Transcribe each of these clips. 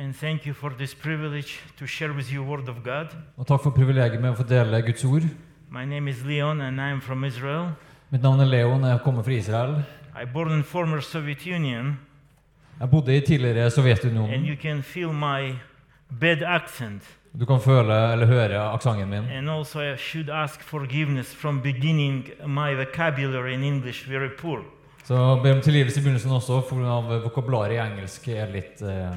And thank you for this privilege to share with you Word of God. Og takk for privilegiet med å få dele Guds ord. My name is Leon, and I am from Israel. Mitt navn er Leon, jeg kommer fra Israel. I born in former Soviet Union, Jeg bodde i tidligere and Sovjetunionen. you can feel my bad accent. Du kan føle eller høre aksenten min. And also, I should ask forgiveness from beginning. My vocabulary in English very poor. Så ber om tilgivelse i begynnelsen også, for vokabularet i engelsk er litt eh,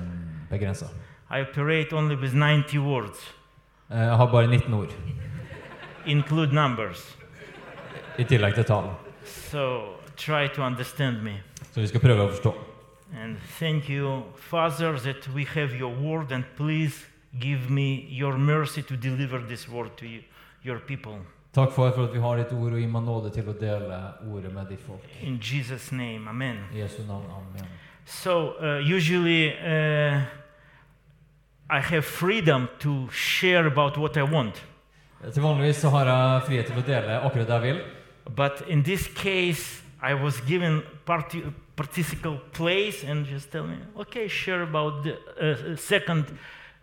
begrensa. 90 Jeg har bare 19 ord, include numbers. i tillegg til tall. So try to understand me. Så vi skal prøve å forstå. And thank you, Father, that we have your word, and please give me your mercy to deliver this word to you, your people. Takk far, for at vi har ditt ord, og gi meg nåde til å dele ordet med ditt folk. In Jesus' name, Amen. I Jesu navn. Amen. So, uh, usually uh, I have freedom to share about what I want, Til vanligvis så har jeg frihet til å dele akkurat det jeg vil. but in this case, I was given parti- participle place and just tell me, okay, share about the uh, second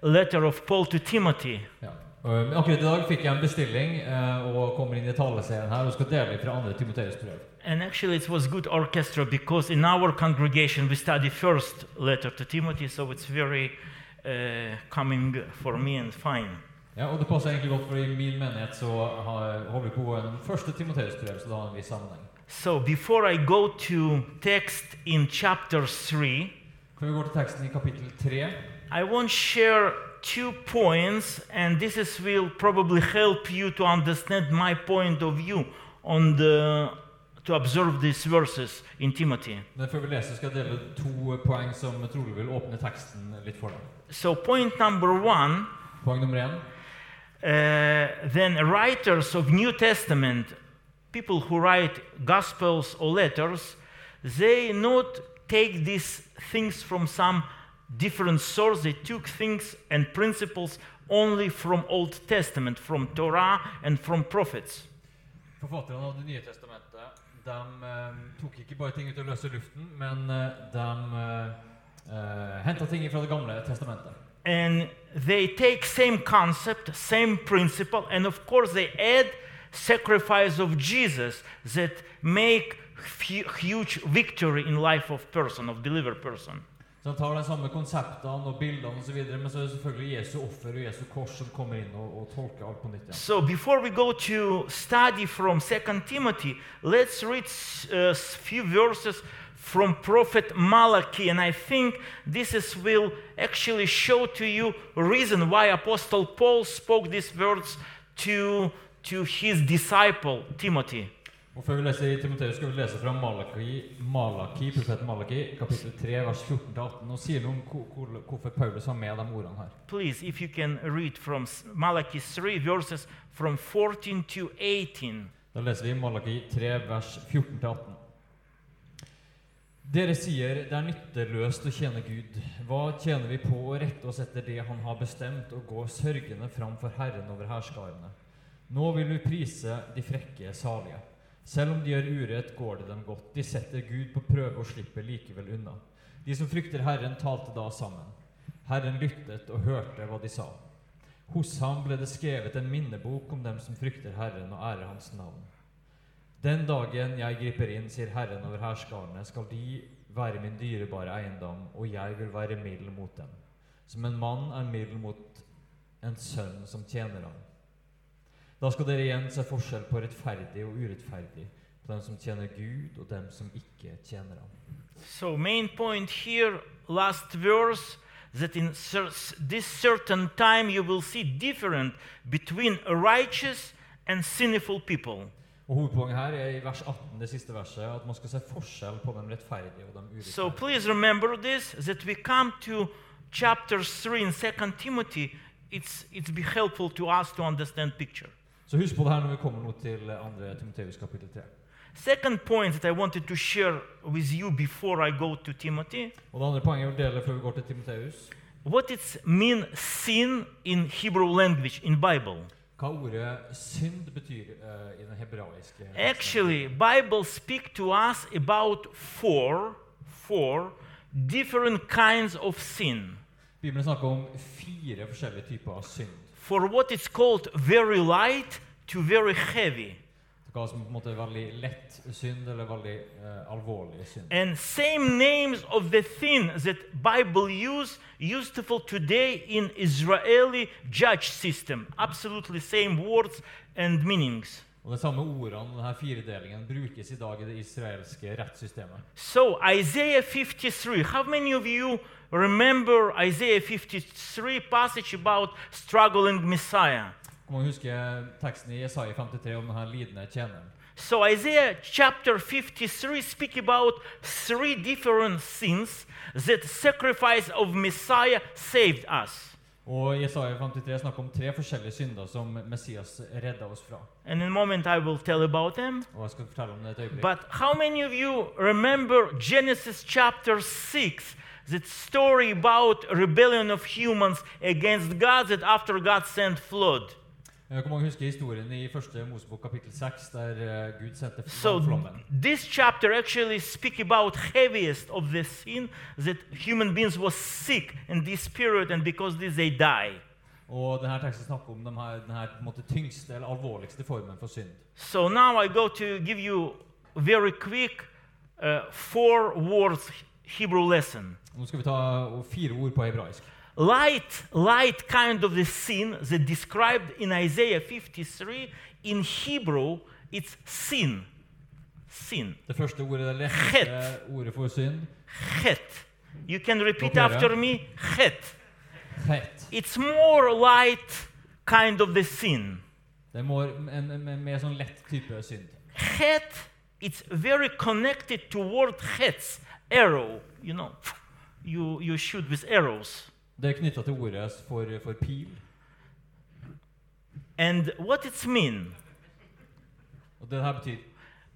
letter of Paul to Timothy. Ja. Akkurat i dag fikk jeg en bestilling eh, og kommer inn i taleserien her og skal dele fra andre Timoteus brev. And actually, it was good orchestra because in our congregation we study first letter to Timothy, so it's very uh, coming for me and fine. Ja, og det passer egentlig godt, for i min menighet så har, holder vi på en første Timoteus brev, så det har en viss sammenheng. So before I go to text in chapter 3, Kan vi gå til teksten i kapittel 3? I want to share two points, and this is, will probably help you to understand my point of view on the to observe these verses in Timothy. Men før vi leser, skal jeg dele to poeng som trolig vil åpne teksten litt for deg. So point number one. Poeng nummer én. Uh, then writers of New Testament, people who write gospels or letters, they not take these things from some different source. They took things and principles only from Old Testament, from Torah and from prophets. Forfatterne av Det nye testamentet de, eh, tok ikke bare ting ut av løse luften, men eh, de uh, henta ting fra Det gamle testamentet. And they take same concept, same principle, and of course they add sacrifice of Jesus that make hu- huge victory in life of person, of delivered person. Tar de samme konseptene og bildene osv., men så er det selvfølgelig Jesu offer og Jesu kors som kommer inn og, og tolker alt på nytt igjen. So before we go to study from 2 Timothy, let's read a few verses from prophet Malachi and I think this is will actually show to you reason why apostle Paul spoke these words to to his disciple Timothy. Og Før vi leser i Timoteus, skal vi lese fra Malaki, Malaki, profeten Malaki, kapittel 3, vers 14-18, og sier noe om hvor- hvor- hvorfor Paulus har med de ordene her. Please if you can read from Malachi 3 verses from 14 to 18. Da leser vi Malaki 3, vers 14-18. Dere sier det er nytteløst å tjene Gud. Hva tjener vi på å rette oss etter det Han har bestemt, og gå sørgende fram for Herren over hærskarene? Nå vil vi prise de frekke salige. Selv om de gjør urett, går det dem godt. De setter Gud på prøve og slipper likevel unna. De som frykter Herren, talte da sammen. Herren lyttet og hørte hva de sa. Hos ham ble det skrevet en minnebok om dem som frykter Herren og ærer Hans navn. Den dagen jeg griper inn, sier Herren over hærskarene, skal de være min dyrebare eiendom, og jeg vil være mild mot dem. Som en mann er mild mot en sønn som tjener ham. Da skal dere igjen se forskjell på rettferdig og urettferdig, på dem som tjener Gud, og dem som ikke tjener ham. So main point here, last verse, that in this certain time you will see different between righteous and sinful people. Og Hovedpoenget her er i vers 18, det siste verset, at man skal se forskjell på de rettferdige og de So urettferdige. please remember this, that we come to chapter 3 in 2 Timothy it's, it's be helpful to us to understand picture. Så husk på det her når vi kommer nå til 2. Timoteus kapittel 3. Second point that I wanted to share with you before I go to Timothy, Og det andre poenget jeg vil dele før vi går til Timoteus, what it mean sin in Hebrew language in Bible. hva ordet synd betyr eh, i den hebraiske Actually, Bible speak to us about four, four different kinds of sin. Bibelen snakker om fire forskjellige typer av synd. For what is called very light to very heavy. Hva som på en måte er veldig lett synd, eller veldig alvorlig synd. And same names of the sin that Bible use useful today in Israeli judge system. Absolutely same words and meanings. Og de samme ordene, denne firedelingen, brukes i dag i det israelske rettssystemet. So Isaiah 53. How many of you remember Isaiah 53 passage about struggling Messiah? Hvor mange husker teksten i Jesaja 53 om denne lidende tjeneren? So Isaiah chapter 53 speak about three different sins that sacrifice of Messiah saved us. Og Jesaja 53 snakker om tre forskjellige synder som Messias redda oss fra. And in a moment I will tell about them. Og jeg skal fortelle om det et øyeblikk. But how many of you remember Genesis chapter 6? That story about rebellion of humans against God that after God sent flood. So flommen. this chapter actually speak about heaviest of the sin that human beings was sick in this period and because this they die. Og denne teksten snakker om denne, denne måte, tyngste eller alvorligste formen for synd. So now I go to give you very quick uh, four words Hebrew lesson. Nå skal vi ta fire ord på hebraisk. Light, light kind of the sin that described in Isaiah 53 in Hebrew it's sin. Sin. Det første ordet er det Het. letteste ordet for synd. Het. You can repeat after me. Het. Het. It's more light kind of the sin. Det er more, en, en, en mer sånn lett type synd. Het, it's very connected to word hets, arrow, you know. You, you shoot with arrows. Det er knytta til ordet for, for pil. And what it's mean? Og det her betyr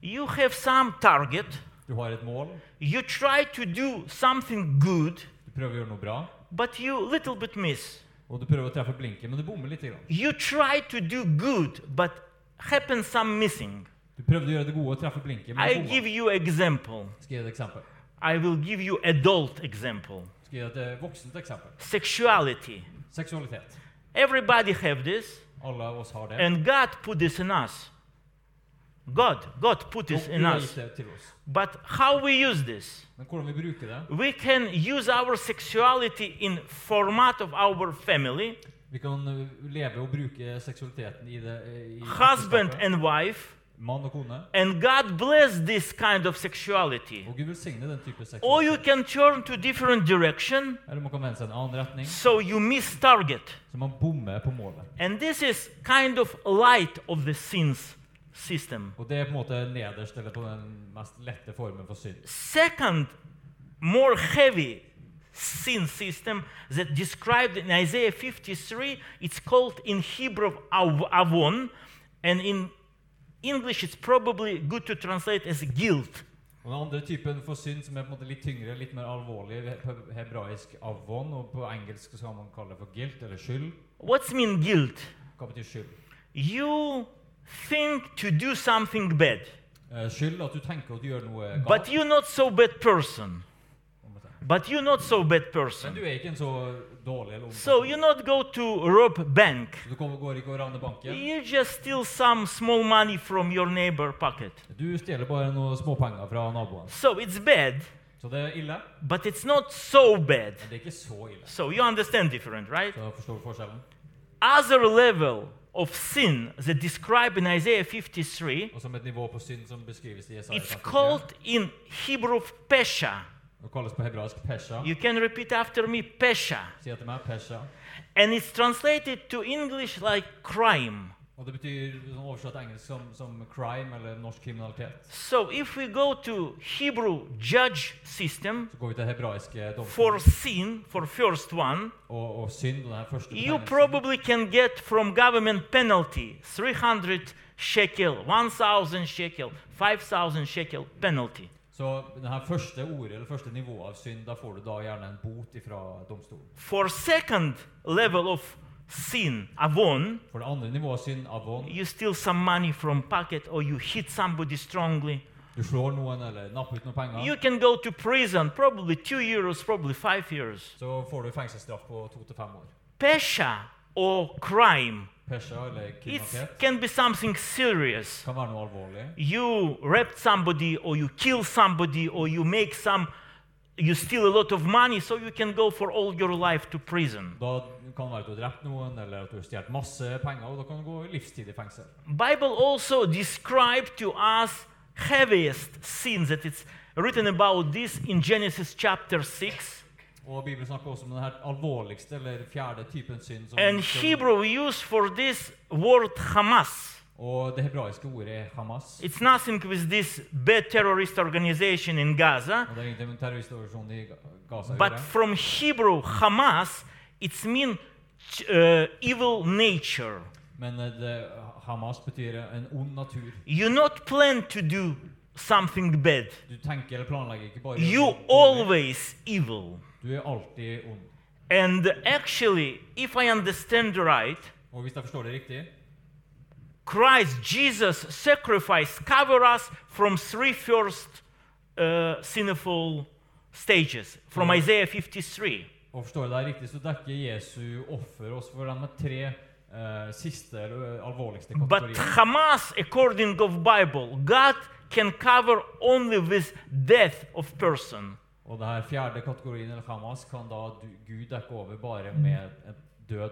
You have some target. du har et mål, You try to do something good, du prøver å gjøre noe bra, but you little bit miss. og du prøver å treffe blinken, men du bommer litt. Grann. You try to do good, but happens some missing. Du prøvde å gjøre det gode og treffe blinken, men I du bomma. give you example. Skal jeg gi et eksempel? I will give you adult example. Skal jeg gi deg et voksent eksempel? Sexuality. Seksualitet. Everybody have this, Alle av oss har det. and God put this in us. God, God put this in us. gitt det til oss. But how we use this? Men hvordan vi bruker det We can use our sexuality in format of our family, Vi kan uh, leve og bruke seksualiteten i det i husband and wife, Mann og kone. And God bless this kind of sexuality. Or you can turn to different direction. So you miss target. And this is kind of light of the sins system. Second, more heavy sin system that described in Isaiah 53, it's called in Hebrew avon, and in English it's probably good to translate as guilt. Og den andre typen for synd, som er på en måte litt tyngre, litt mer alvorlig, på hebraisk avon, og på engelsk så kan man kalle det for guilt, eller skyld. What's mean guilt? Hva betyr skyld? You think to do something bad, Eh, skyld at du tenker at du gjør noe but you're not so bad person. Om jeg sier. But you're not so bad Men person. du er ikke en så dårlig eller ond So person. you not go to rob bank. Så du kommer- går ikke og raner banken. You just steal some small money from your neighbor pocket. Du stjeler bare noen småpenger fra naboen. So it's bad, Så det er ille, but it's not so bad. men det er ikke så ille. So you understand different, right? Så forstår du forskjellen? Other level of sin that described in Isaiah 53, Og som et nivå på synd som beskrives i Jesaja it's 53, called in Hebrew pesha. Og kalles på hebraisk pesha. You can repeat after me pesha. Si etter meg pesha. And it's translated to English like crime. Og det oversatt engelsk som, som crime eller norsk kriminalitet. So if we go to Hebrew judge system Så går vi til hebraiske for sin, for first one, og, og synd. den her første you probably can get from government penalty 300 shekel, 1000 shekel, 5000 shekel penalty. Så det her første ordet eller første nivået av synd, da får du da gjerne en bot fra domstolen. For second level of sin, avon, For det andre nivået av synd, avon, you steal some money from pocket or you hit somebody strongly. du slår noen eller napper ut noen penger, You can go to prison, probably two years, probably five years. så får du fengselsstraff på to til fem år. Pesha or crime, It can be something serious. You rape somebody, or you kill somebody, or you make some, you steal a lot of money, so you can go for all your life to prison. Bible also describes to us heaviest sins that it's written about this in Genesis chapter 6. Og Bibelen snakker også om den her alvorligste, eller fjerde typen synd. Som, And Hebrew use for this word Hamas. og det hebraiske ordet er Hamas. It's nothing with this bad terrorist organization in Gaza, Og det er ingenting med terroristorganisasjonen i Gaza. but from Hebrew Hamas, it's mean uh, evil nature. Men eh, det, Hamas betyr en ond natur. You not plan to do something bad. Du tenker eller planlegger ikke bare You always evil. Du er alltid ond. And actually, if I understand right, Og hvis jeg forstår det riktig, Christ Jesus' sacrifice cover us from three first uh, sinful stages from Mhm. Isaiah 53. og forstår jeg deg riktig, så dekker Jesu offer oss for de tre uh, siste eller eh, alvorligste But. Hamas, according of Bible, God can cover only with death of person. Og det her fjerde kategorien, eller Hamas, kan da Gud dekke over bare med en død.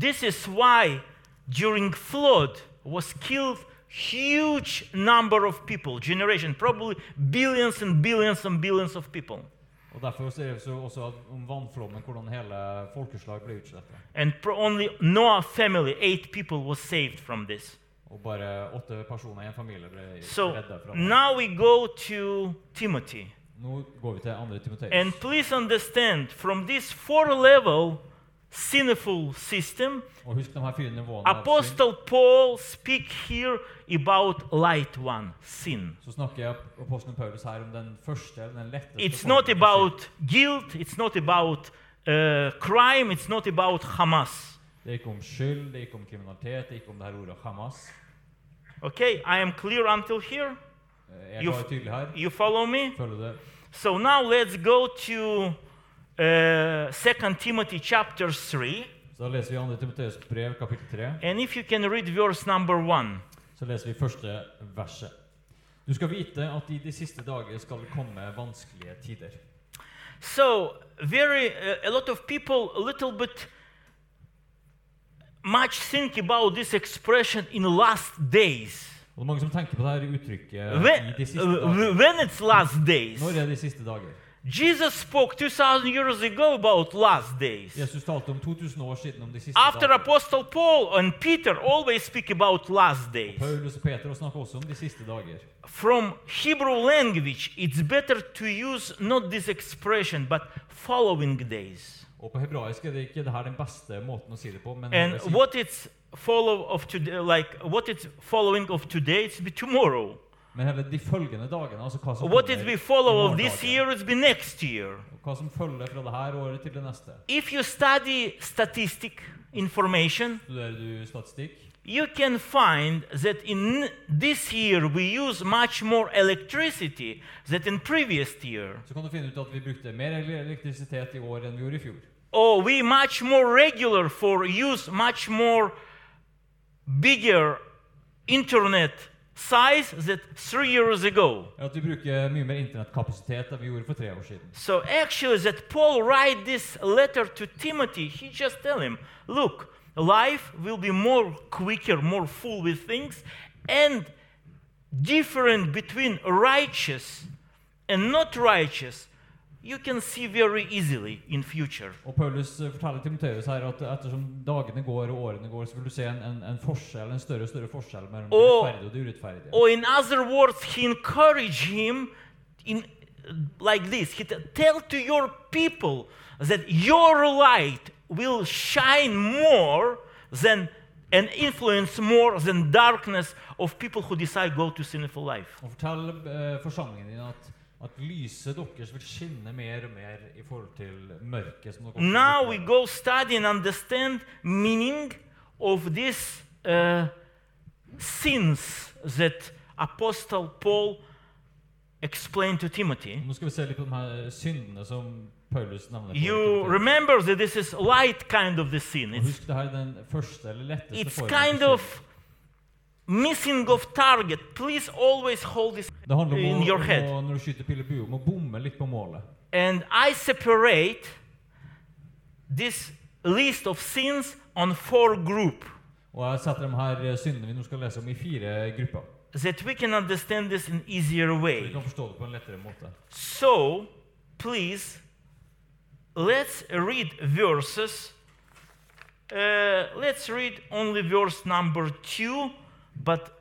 This is why during flood was killed huge number of people, generation, probably billions and billions and billions of people. Og Derfor ser vi også at om vannflommen, hvordan hele folkeslag ble utslettet. And only Noah family, eight people was saved from this. Og bare åtte personer i en familie ble So redda fra det. now we go to Timothy. Nå går vi til andre Timoteus. And please understand, from this four level sinful system, Og husk de her fire nivåene. av. Apostle Paul speak here about light one, sin. Så snakker jeg apostelen Paulus her om den første, den letteste It's formen not for about guilt, it's not about uh, crime, it's not about Hamas. Det er ikke om skyld, det er ikke om kriminalitet, det er ikke om det her ordet Hamas. Okay, I am clear until here. Eh, Jeg You f- tydelig her. You follow me? Følger det? So now let's go to uh, 2 Timothy chapter 3. Så leser vi 2. Timoteus brev, kapittel 3. And if you can read verse number 1. Så leser vi første verset. Du skal vite at i de siste dager skal det komme vanskelige tider. So, very uh, a lot of people a little bit much think about this expression in last days. Og det er mange som tenker på det her uttrykket When, i de siste dager. when it's last days. Når er de siste dager? Jesus spoke 2000 years ago about last days. Jesus talte om 2000 år siden om de siste After dager. Apostle Paul and Peter always speak about last days. Paulus og Peter snakker også om de siste dager. From Hebrew language, it's better to use not this expression but following days. Og på hebraisk er det ikke det her den beste måten å si det på, men And si- what it's follow of today, like what it's following of today, it's be tomorrow. men hele de følgende dagene. altså hva som What kommer it be follow of this year, it's be next year. Og hva som følger fra det her året til det neste. If you study statistic information, Studerer du statistikk, you can find that in this year we use much more electricity than in previous year. så kan du finne ut at vi brukte mer elektrisitet i år enn vi gjorde i fjor. Or we much more regular for use much more bigger internet size than three years ago. At vi bruker mye mer internettkapasitet enn vi gjorde for tre år siden. So actually, that Paul write this letter to Timothy, he just tell him, look, life will be more quicker, more full with things, and different between righteous and not righteous you can see very easily in future. Og Paulus eh, forteller Timoteus her at ettersom dagene går og årene går, så vil du se en, en, en forskjell, en større og større forskjell mellom det rettferdige og det urettferdige. Or in other words, he encouraged him in like this. He tell to your people that your light will shine more than and influence more than darkness of people who decide go to sinful life. Og fortell uh, forsamlingen din at, at lyset deres vil skinne mer og mer i forhold til mørket. som dere Now we go study and understand meaning of this uh, sins that Apostle Paul explained to Timothy. Nå skal vi se litt på de her syndene som Paulus for You remember that this is light kind of the sin. It's, husk det her er den første eller letteste it's kind of missing of target. Please always hold this. Det handler in om å, your head. å, når du skyter pil og bue, om å bomme litt på målet. And I separate this list of sins on four group Og jeg setter de her eh, syndene vi nå skal lese om, i fire grupper. that we can understand this in easier Så vi way. kan forstå det på en lettere måte. So, please, let's read verses. Uh, let's read only verse number two, but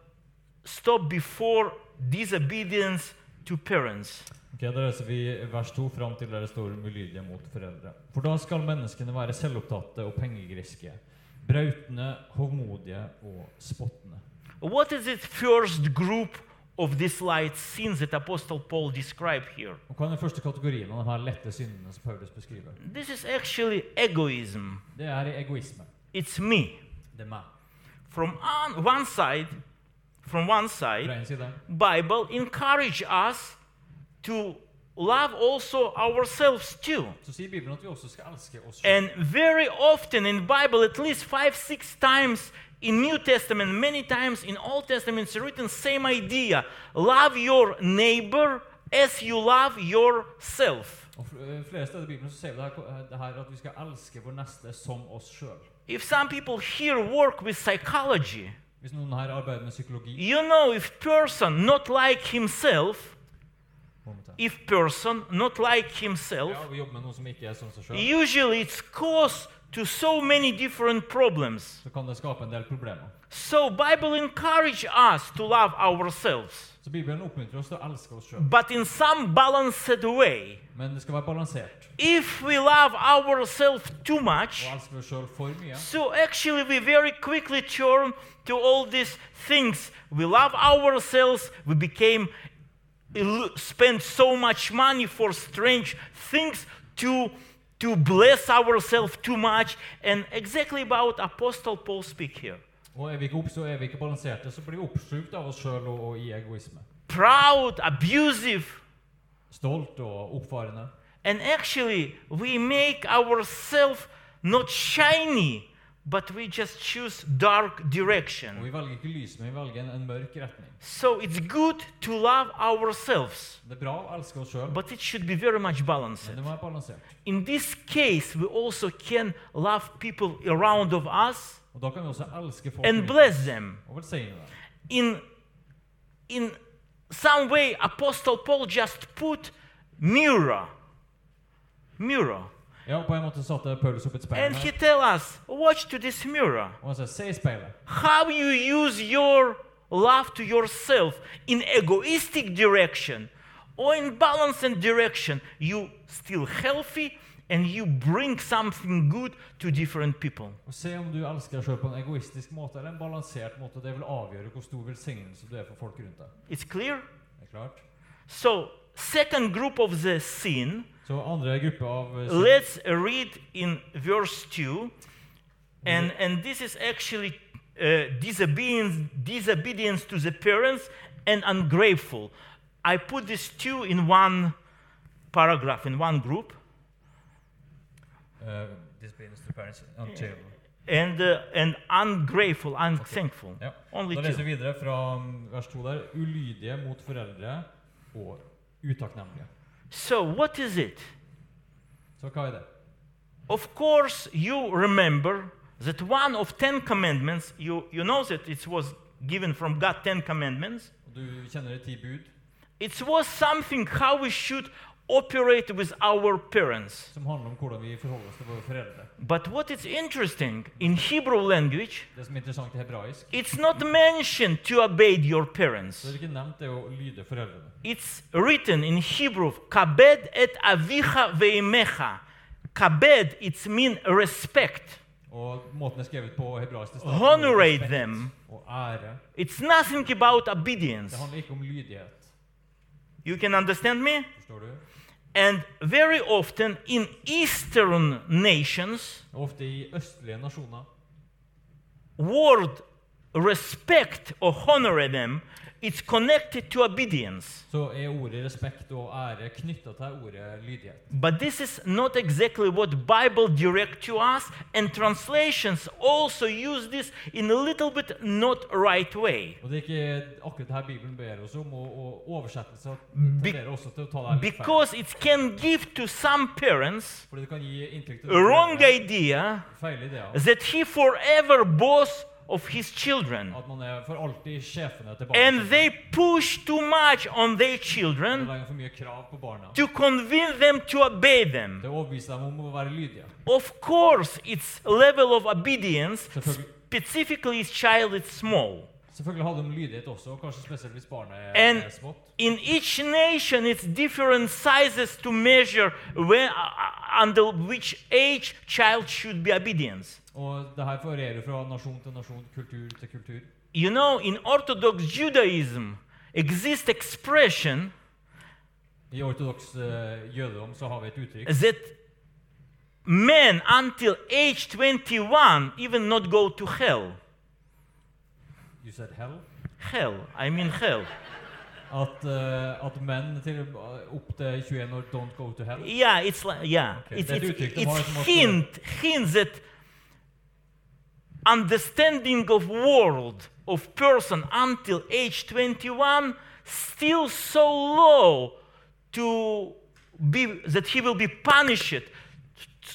stop before disobedience to parents. Ok, Da leser vi vers 2 fram til der det står om ulydige mot foreldre. For da skal menneskene være selvopptatte og pengegriske, brautende, hovmodige og spottende. What is it first group of these light sins that Apostle Paul described here? Og Hva er den første kategorien av de her lette syndene som Paulus beskriver? This is actually egoism. Det er egoisme. It's me. Det er meg. From on one side, from one side, Bible encourage us to love also ourselves too. And very often in Bible, at least five, six times in New Testament, many times in Old Testament, it's written same idea: love your neighbor as you love yourself. If some people here work with psychology, Hvis noen her arbeider med psykologi you know if person not like himself, if person not like himself, Ja, sjøl, usually it's cause to so many different problems. så kan det skape en del problemer. So Bible encourage us to love ourselves, Så Bibelen oppmuntrer oss til å elske oss sjøl. but in some balanced way. Men det skal være balansert. If we love ourselves too much, Og elsker oss for mye, so actually we very quickly turn to all these things. We love ourselves, we became spend so much money for strange things to to bless ourselves too much and exactly about apostle paul speak here og er vi ikke, opp, så er vi ikke balanserte, så blir vi oppslukt av oss sjøl og, og i egoisme. proud abusive Stolt og oppfarende. and actually we make ourselves not shiny but we just choose dark Og direction vi velger ikke lys, men vi velger en, en mørk retning. so it's good to love ourselves Det er bra å elske oss sjøl, but it should be very much balanced men det må være balansert. in this case we also can love people around of us Og da kan vi også elske folk and rundt bless them og velsigne dem. in in some way apostle paul just put mirror mirror Ja, på en måte satte Paulus opp et speil and he her, tell us watch to this mirror og han sa se i speilet. how you use your love to yourself in egoistic direction or in balanced direction you still healthy and you bring something good to different people Og Se om du elsker deg på en egoistisk måte eller en balansert måte. Det vil avgjøre hvor stor velsignelse du er for folk rundt deg. it's clear Det er klart. so second group of the sin so andre gruppe av eh, synd- let's read in verse 2 and and this is actually uh, disobedience disobedience to the parents and ungrateful. I put these two in one paragraph in one group. Uh, disobedience to parents and and uh, and ungrateful unthankful. Ja. only Da leser vi videre fra mm, vers 2 der. Ulydige mot foreldre og utakknemlige. so what is it Så hva er det? of course you remember that one of 10 commandments you you know that it was given from god 10 commandments Du kjenner de ti bud. It was something how we should operate with our parents. som handler om hvordan vi forholder oss til våre foreldre. But what is interesting in Hebrew language, Det som er interessant i hebraisk, it's not mentioned to obey your er parents. det ikke nevnt det å lyde foreldrene. It's written in Hebrew, kabed et avicha veimecha. Kabed, it's mean respect. Og måten det er skrevet på Honorate them. og ære. It's nothing about obedience. Det handler ikke om lydighet. You can understand me? Forstår du? And very often in Eastern nations, ofte i østlige nasjoner. word respect or honor them, it's connected to obedience. så er ordet respekt og ære knytta til ordet lydighet. But this is not exactly what Bible direct to us, and translations also use this in a little bit not right way. Det akkurat det ber oss om, ta det her. Because it can give to some parents a wrong idea that he forever boss of his children. And they push too much on their children to convince them to obey them. Of course, its level of obedience, specifically if child is small. Selvfølgelig hadde de lydighet også, kanskje spesielt hvis barnet And er smått. in each nation, it's different sizes to measure when, uh, under which age child should be obedience. Og det her varierer fra nasjon til nasjon, kultur til kultur. You know, in Orthodox Judaism, exists expression I ortodoks uh, jødedom så har vi et uttrykk that men until age 21 even not go to hell. You said hell. Hell, I mean hell. At, uh, at menn til eh, opp til 21 år don't go to hell. Yeah, it's like yeah, Okay, it's it's, it's, it's hint, hint hints at understanding of world of person until age 21 still so low to be that he will be punished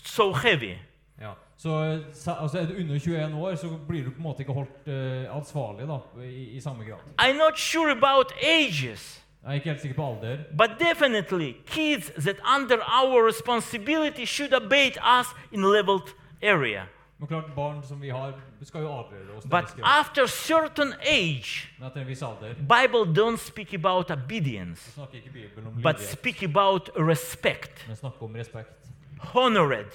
so heavy. Ja. Så altså, er under 21 år, så blir du på en måte ikke holdt eh, ansvarlig da, i, i samme grad. I'm not sure about ages, Jeg er ikke helt sikker på alder, but definitely kids that under our responsibility should obey us in leveled area. Men klart barn som vi har, skal jo avgjøre oss. But after certain age, Bible don't speak about obedience, but speak about respect, honored.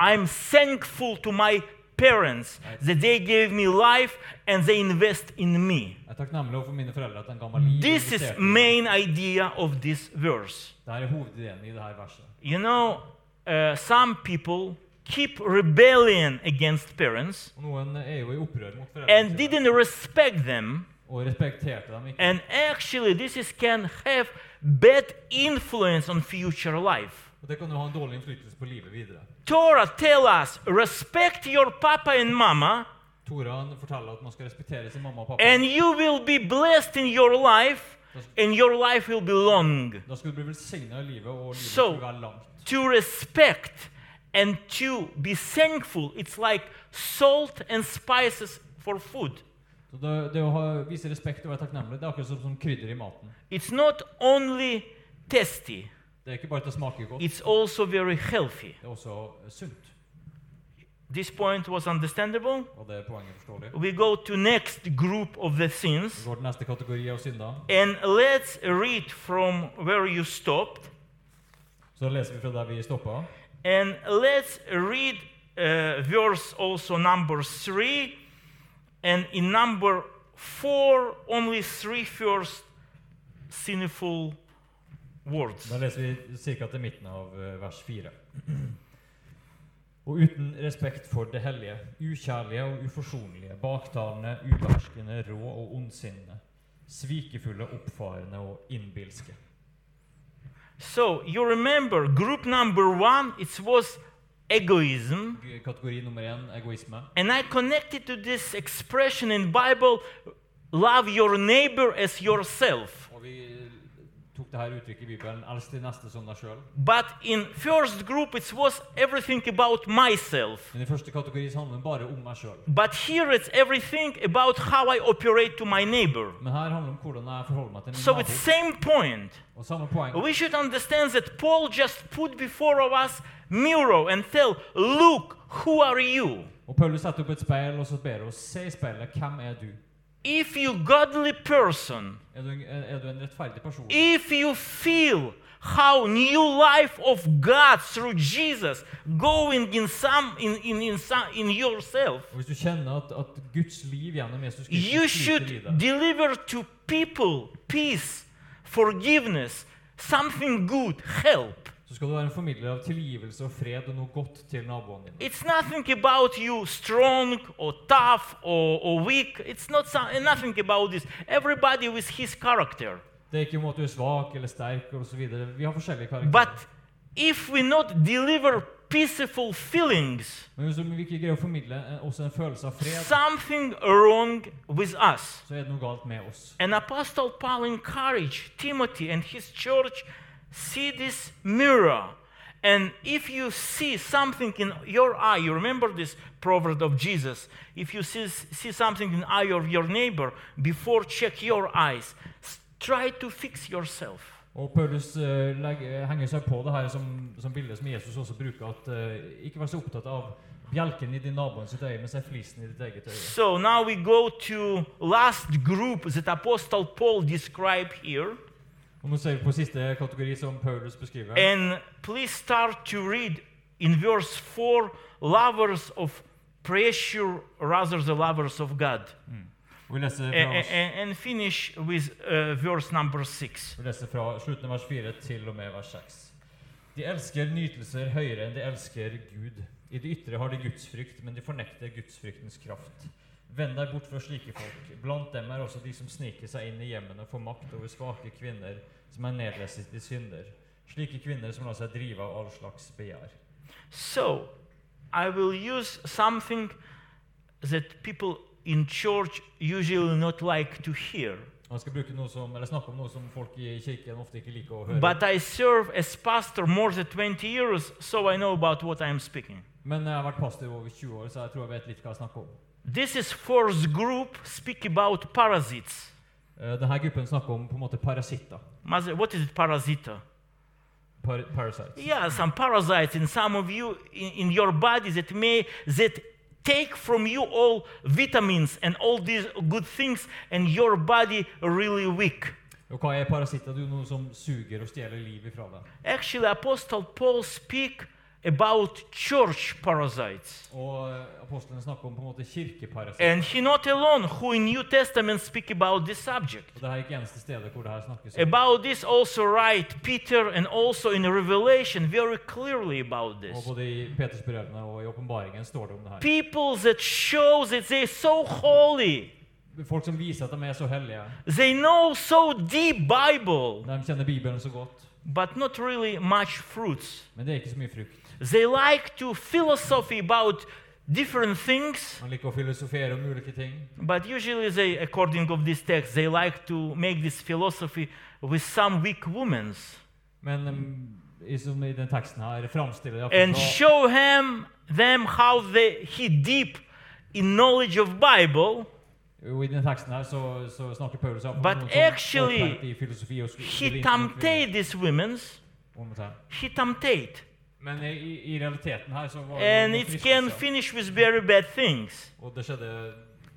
I'm thankful to my parents that they gave me life and they invest in me. This is main idea of this verse. Er. You know, uh, some people keep rebellion against parents er jo i opprør mot and didn't respect them og respekterte dem ikke. and actually this is can have bad influence on future life. Og det kan ha en dårlig innflytelse på livet videre. Torah tell us respect your papa and mama Toran forteller at man skal respektere sin mamma og pappa. and you will be blessed in your life and your life will be long. Da skal du bli velsigna i livet, og livet So- skal være langt. To respect and to be thankful, it's like salt and spices for food. Det, det å ha, vise respekt og være takknemlig, det er akkurat som, som krydder i maten. It's not only tasty, Det er ikke bare at det smaker godt, it's also very healthy. det er også eh, sunt. This point was understandable. Og det er poenget forståelig. We go to next group of the Vi sins går til neste kategori av synder. and let's read from where you stopped Så leser vi fra der vi stoppa. And let's read uh, verse also number three. and in number four, only three first sinful words. Da leser vi ca. til midten av eh, vers fire. Og uten respekt for det hellige, ukjærlige og uforsonlige, baktalende, uverskende, rå og ondsinnende, svikefulle, oppfarende og innbilske. So you remember group number 1 it was egoism én egoisme. and I connected to this expression in Bible love your neighbor as yourself. Vi tok det her uttrykket i Bibelen 'elsk din neste som deg sjøl'. But in first group, it was everything about myself. Men i første kategori handler det bare om meg sjøl. But here it's everything about how I operate to my neighbor. Men her handler det om hvordan jeg forholder meg til min So nabo. it's same point. Og samme poeng. We should understand that Paul just put before of us mirror and tell, look, who are you? Og Paulus setter opp et speil og så ber oss se i speilet hvem er du? If you godly person, Er du, er du en rettferdig person? if you feel how new life of God through Jesus going in some in, in, in, some, in yourself, hvis du kjenner at, at Guds liv gjennom Jesus Kristus you should deliver to people peace, forgiveness, something good, help. Så skal du være en formidler av tilgivelse og fred og noe godt til naboene dine. It's nothing about you strong or tough or, or weak. It's not some, nothing about this. Everybody with his character. Det er ikke om at du er svak eller sterk osv. Vi har forskjellige karakterer. But if we not deliver peaceful feelings, Men hvis vi ikke greier å formidle eh, også en følelse av fred, something wrong with us. så er det noe galt med oss. And Apostle Paul encouraged Timothy and his church see this mirror. And if you see something in your eye, you remember this proverb of Jesus. If you see, see something in the eye of your neighbor, before check your eyes. Try to fix yourself. Og Paulus eh, legger, henger seg på det her som, som bilde som Jesus også bruker, at eh, ikke vær så opptatt av bjelken i din naboen sitt øye, men se flisen i ditt eget øye. So now we go to last group that Apostle Paul described here. Og nå ser vi på siste kategori som Paulus beskriver. And please start to read in verse 4 lovers of pressure rather than lovers of God. Og vi leser fra, a- a- and finish with uh, verse number 6. vi leser fra slutten av vers 4 til og med vers 6. De elsker nytelser høyere enn de elsker Gud. I det ytre har de gudsfrykt, men de fornekter gudsfryktens kraft. Vend deg bort fra slike folk. Blant dem er også de som sniker seg inn i hjemmene og får makt over svake kvinner som er nedlesset i synder. Slike kvinner som lar seg drive av all slags begjær. So, I will use something that people in church usually not like to hear. Han skal bruke noe som, eller snakke om noe som folk i kirken ofte ikke liker å høre. But I serve as pastor more than 20 years, so I know about what I am speaking. Men jeg har vært pastor over 20 år, så jeg tror jeg vet litt hva jeg snakker om. This is first group speak about parasites. Eh, Denne gruppen snakker om på en måte parasitter. What is it, parasita? Par parasites. Yeah, some parasites in some of you in, in your body that may that take from you all vitamins and all these good things, and your body really weak. Og hva er parasitter? Det er noe som suger og stjeler livet fra deg. Actually, Apostle Paul speak about church parasites. And he not alone who in New Testament speak about this subject. About this also write Peter and also in Revelation very clearly about this. People that show that they are so holy. folk som de så. They know so deep Bible. De så. But not really much fruits. Men det så frukt. They like to philosophy about different things, Man liker å filosofere om ulike ting. but usually they, according of this text, they like to make this philosophy with some weak women Men um, i, som i den teksten her framstiller det and show him them how they he deep in knowledge of Bible, I den teksten her så, så snakker Paulus om But noen actually, opphengt i filosofi og sk- he tempted these women. om det her. He tempted, Men i, i realiteten her så var and det it can finish with very bad things. og det skjedde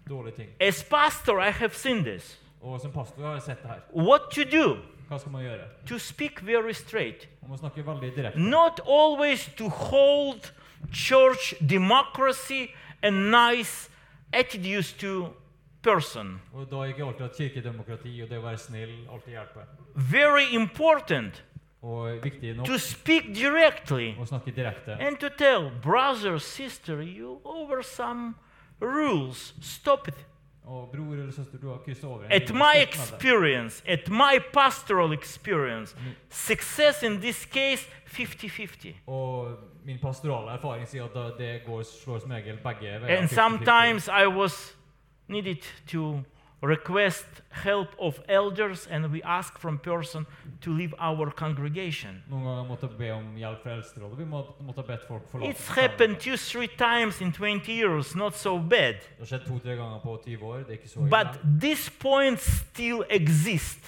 dårlige ting. As pastor, I have seen this. Og som pastor har jeg sett det her. What to do? Hva skal man gjøre? To speak very straight. Man må snakke veldig direkte. Not always to hold church democracy and nice attitudes to person. Og da ikke alltid at kirkedemokrati og det å være snill alltid hjelper. Very important Og viktig nok to speak directly å snakke direkte. and to tell brother, sister, you over some rules. Stop it. Og bror eller søster, du har krysset over en At linje. my Stopp med det. experience, at my pastoral experience, mm. success in this case 50-50. Og min pastorale erfaring sier at da det går, slår som regel begge veier. And 50-50. sometimes I was needed to request help of elders and we ask from person to leave our congregation. It's happened two, three times in 20 years, not so bad. But this point still exists.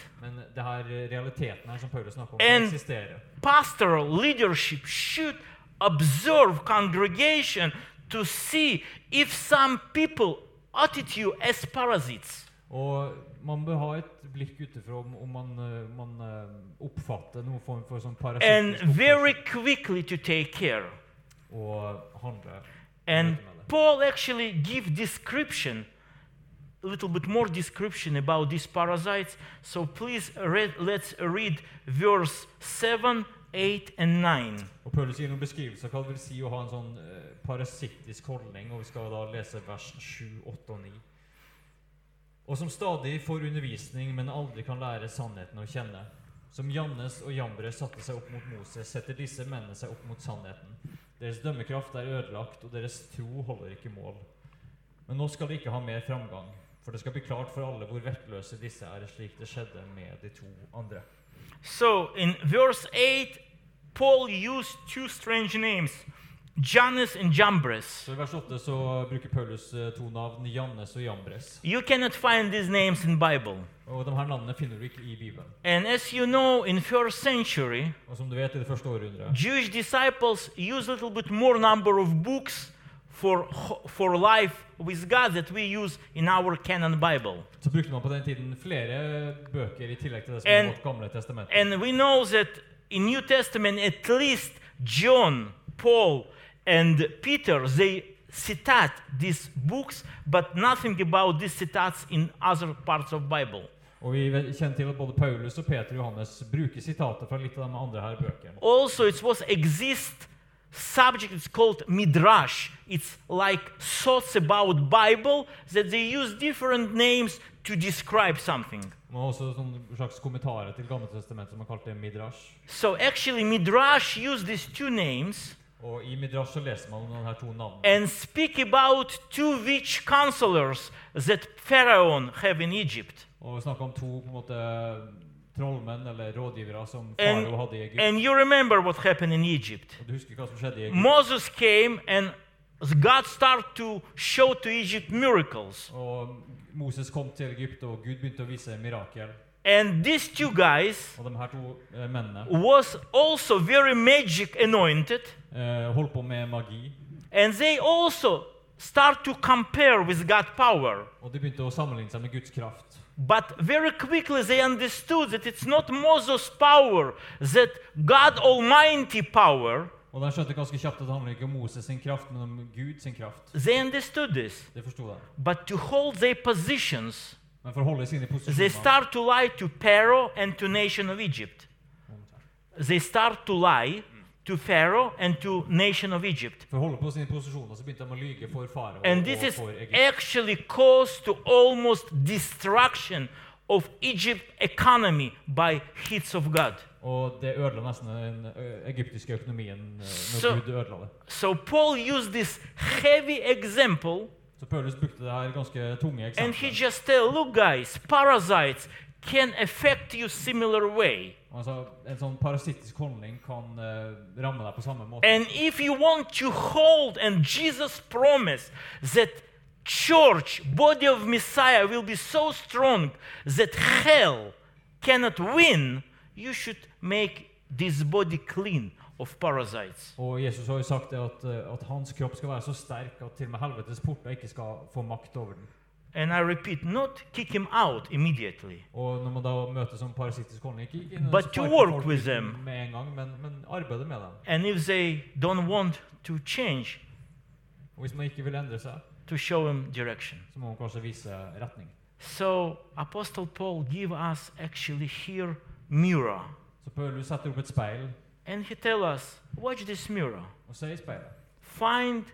And pastoral leadership should observe congregation to see if some people attitude as parasites. Og man bør ha et blikk utenfra om, om man, eh, man eh, oppfatter noen form for sånn and very quickly to take care. og handle. And. Paul actually give description, a little bit more description about these parasites. So please read, let's read verse 7, 8, and 9. Og Paulus gir noen beskrivelser av hva det vil si å ha en sånn eh, parasittisk holdning, og vi skal da lese vers 7, 8 og 9. Og som stadig får undervisning, men aldri kan lære sannheten å kjenne. Som Jannes og Jambre satte seg opp mot Moses, setter disse mennene seg opp mot sannheten. Deres dømmekraft er ødelagt, og deres tro holder ikke mål. Men nå skal de ikke ha mer framgang, for det skal bli klart for alle hvor vettløse disse er, slik det skjedde med de to andre. So in verse 8, Paul used two strange names, Jannes and Jambres. Så I vers 8 så bruker Paulus eh, to navn, Jannes og Jambres. You cannot find these names in Bible. Og de her navnene finner du ikke i Bibelen. And as you know, in first century, Og som du vet, i det første århundret Jewish disciples use a little bit more number of books for, for life with God that we use in our canon Bible. så brukte man på den tiden flere bøker i tillegg til det som And- er vårt gamle testament. And we know that in New Testament, at least John, Paul, and Peter, they citate these books, but nothing about these citates in other parts of Bible. Og vi kjenner til at både Paulus og Peter og Johannes bruker sitater fra litt av de andre her bøkene. Also, it was exist subject it's called midrash. It's like thoughts about Bible that they use different names to describe something. Også sånne slags kommentarer til Gamle Testamentet som man kalte midrash. So actually, midrash used these two names Og i midrash så leser man om de to navnene. and speak about two witch counselors that Pharaoh have in Egypt. Og snakker om to på en måte trollmenn eller rådgivere som farao hadde i Egypt. and you remember what happened in Egypt. Og du husker hva som skjedde i Egypt? Moses came and God started to show to Egypt miracles. Og Moses kom til Egypt, og Gud begynte å vise mirakel. And these two guys de to eh, mennene was also very magic anointed eh, and they also start to compare with God's power. De. But very quickly they understood that it's not Moses' power, that God Almighty power. Og de skjønte ganske kjapt at det handler ikke om Moses sin kraft, men om Gud sin kraft. They understood this. Det forsto de. But to hold their positions, Men for å holde sine they start to lie to Pharaoh and to nation of Egypt. They start to lie to Pharaoh and to nation of Egypt. For å holde på sine så begynte de å lyge for And this is actually caused to almost destruction of Egypt economy by hits of God. Og det ødela nesten den eh, egyptiske økonomien eh, når Så- Gud ødela det. So Paul used this heavy example Så Paulus brukte det her ganske tunge and he just tell, look guys, parasites can affect you similar way. Altså, en sånn parasittisk holdning kan ø, ramme deg på samme måte. And if you want to hold and Jesus promised that church, body of Messiah will be so strong that hell cannot win, you should make this body clean of parasites. Og Jesus har jo sagt det at, at hans kropp skal være så sterk at til og med helvetes porter ikke skal få makt over den. And I repeat, not kick him out immediately, Og når man da møter som parasittisk holdning ikke, ikke But to work with them. med en gang, men, men arbeide med dem. and if they don't want to change, Og hvis man ikke vil endre seg, to show him direction. så må man kanskje vise retning. So Apostle Paul give us actually here mirror, Så Paulus setter opp et speil and he tell us, watch this mirror. og se i. Find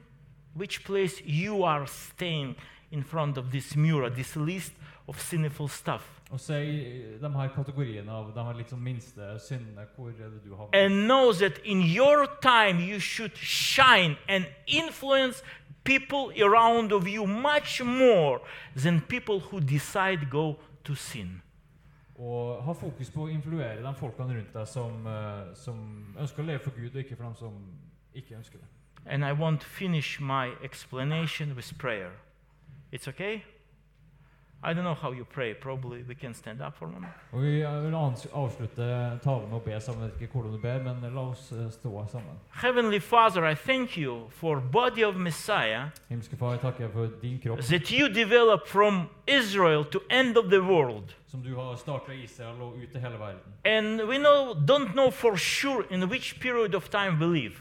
which place you are staying in front of this mirror, this list of sinful stuff. Og se i de her kategoriene av de her litt sånn minste syndene. Hvor er det du har And know that in your time you should shine and influence people around of you much more than people who decide go to sin. Og ha fokus på å influere de folkene rundt deg som, uh, som ønsker å leve for Gud, og ikke for dem som ikke ønsker det. And I want to finish my explanation with prayer. It's okay? I don't know how you pray. Probably we can stand up for a moment. Og Vi vil avslutte talen med å be sammen. Ikke hvordan du ber, men la oss eh, stå sammen. Heavenly Father, I thank you for body of Messiah Himmelske Far, jeg takker for din kropp, that you develop from Israel to end of the world. som du har starta Israel og ut til hele verden. And we know, don't know for sure in which period of time we live.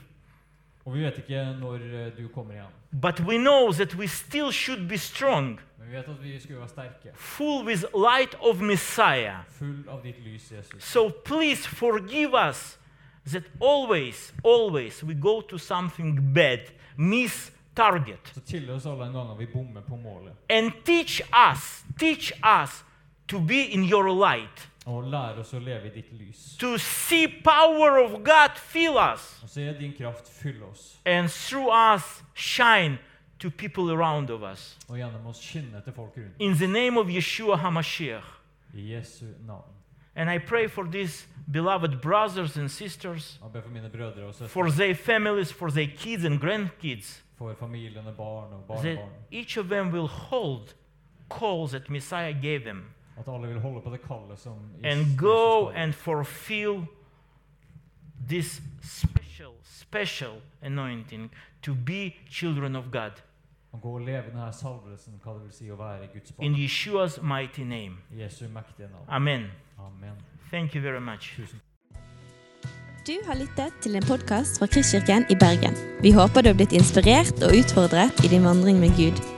Og vi vet ikke når eh, du kommer igjen. But we know that we still should be strong, Men vi vet at vi skulle være sterke, full with light of Messiah. full av ditt lys, Jesus. So please forgive us that always, always we go to something bad, miss target. Så tilgi oss alle en gang vi bommer på målet. And teach us, teach us to be in your light, Og lær oss å leve i ditt lys. to see power of God fill us, Og se din kraft fylle oss, and through us shine to people around of us. og gjennom oss skinne til folk rundt. In the name of Yeshua HaMashiach. I Jesu navn. And I pray for these beloved brothers and sisters, for mine brødre og søstre, for their families, for their kids and grandkids, for barn og that barnebarn. each of them will hold calls that Messiah gave them At alle vil holde på det kallet som and go and fulfill this special, special anointing to be children of God. Og gå og leve denne salvelsen, hva det vil si å være Guds In barn. Yeshua's mighty name. Jesu mektige navn. Amen. Amen. Thank you very much. Tusen Du har lyttet til en podkast fra Kristkirken i Bergen. Vi håper du har blitt inspirert og utfordret i din vandring med Gud.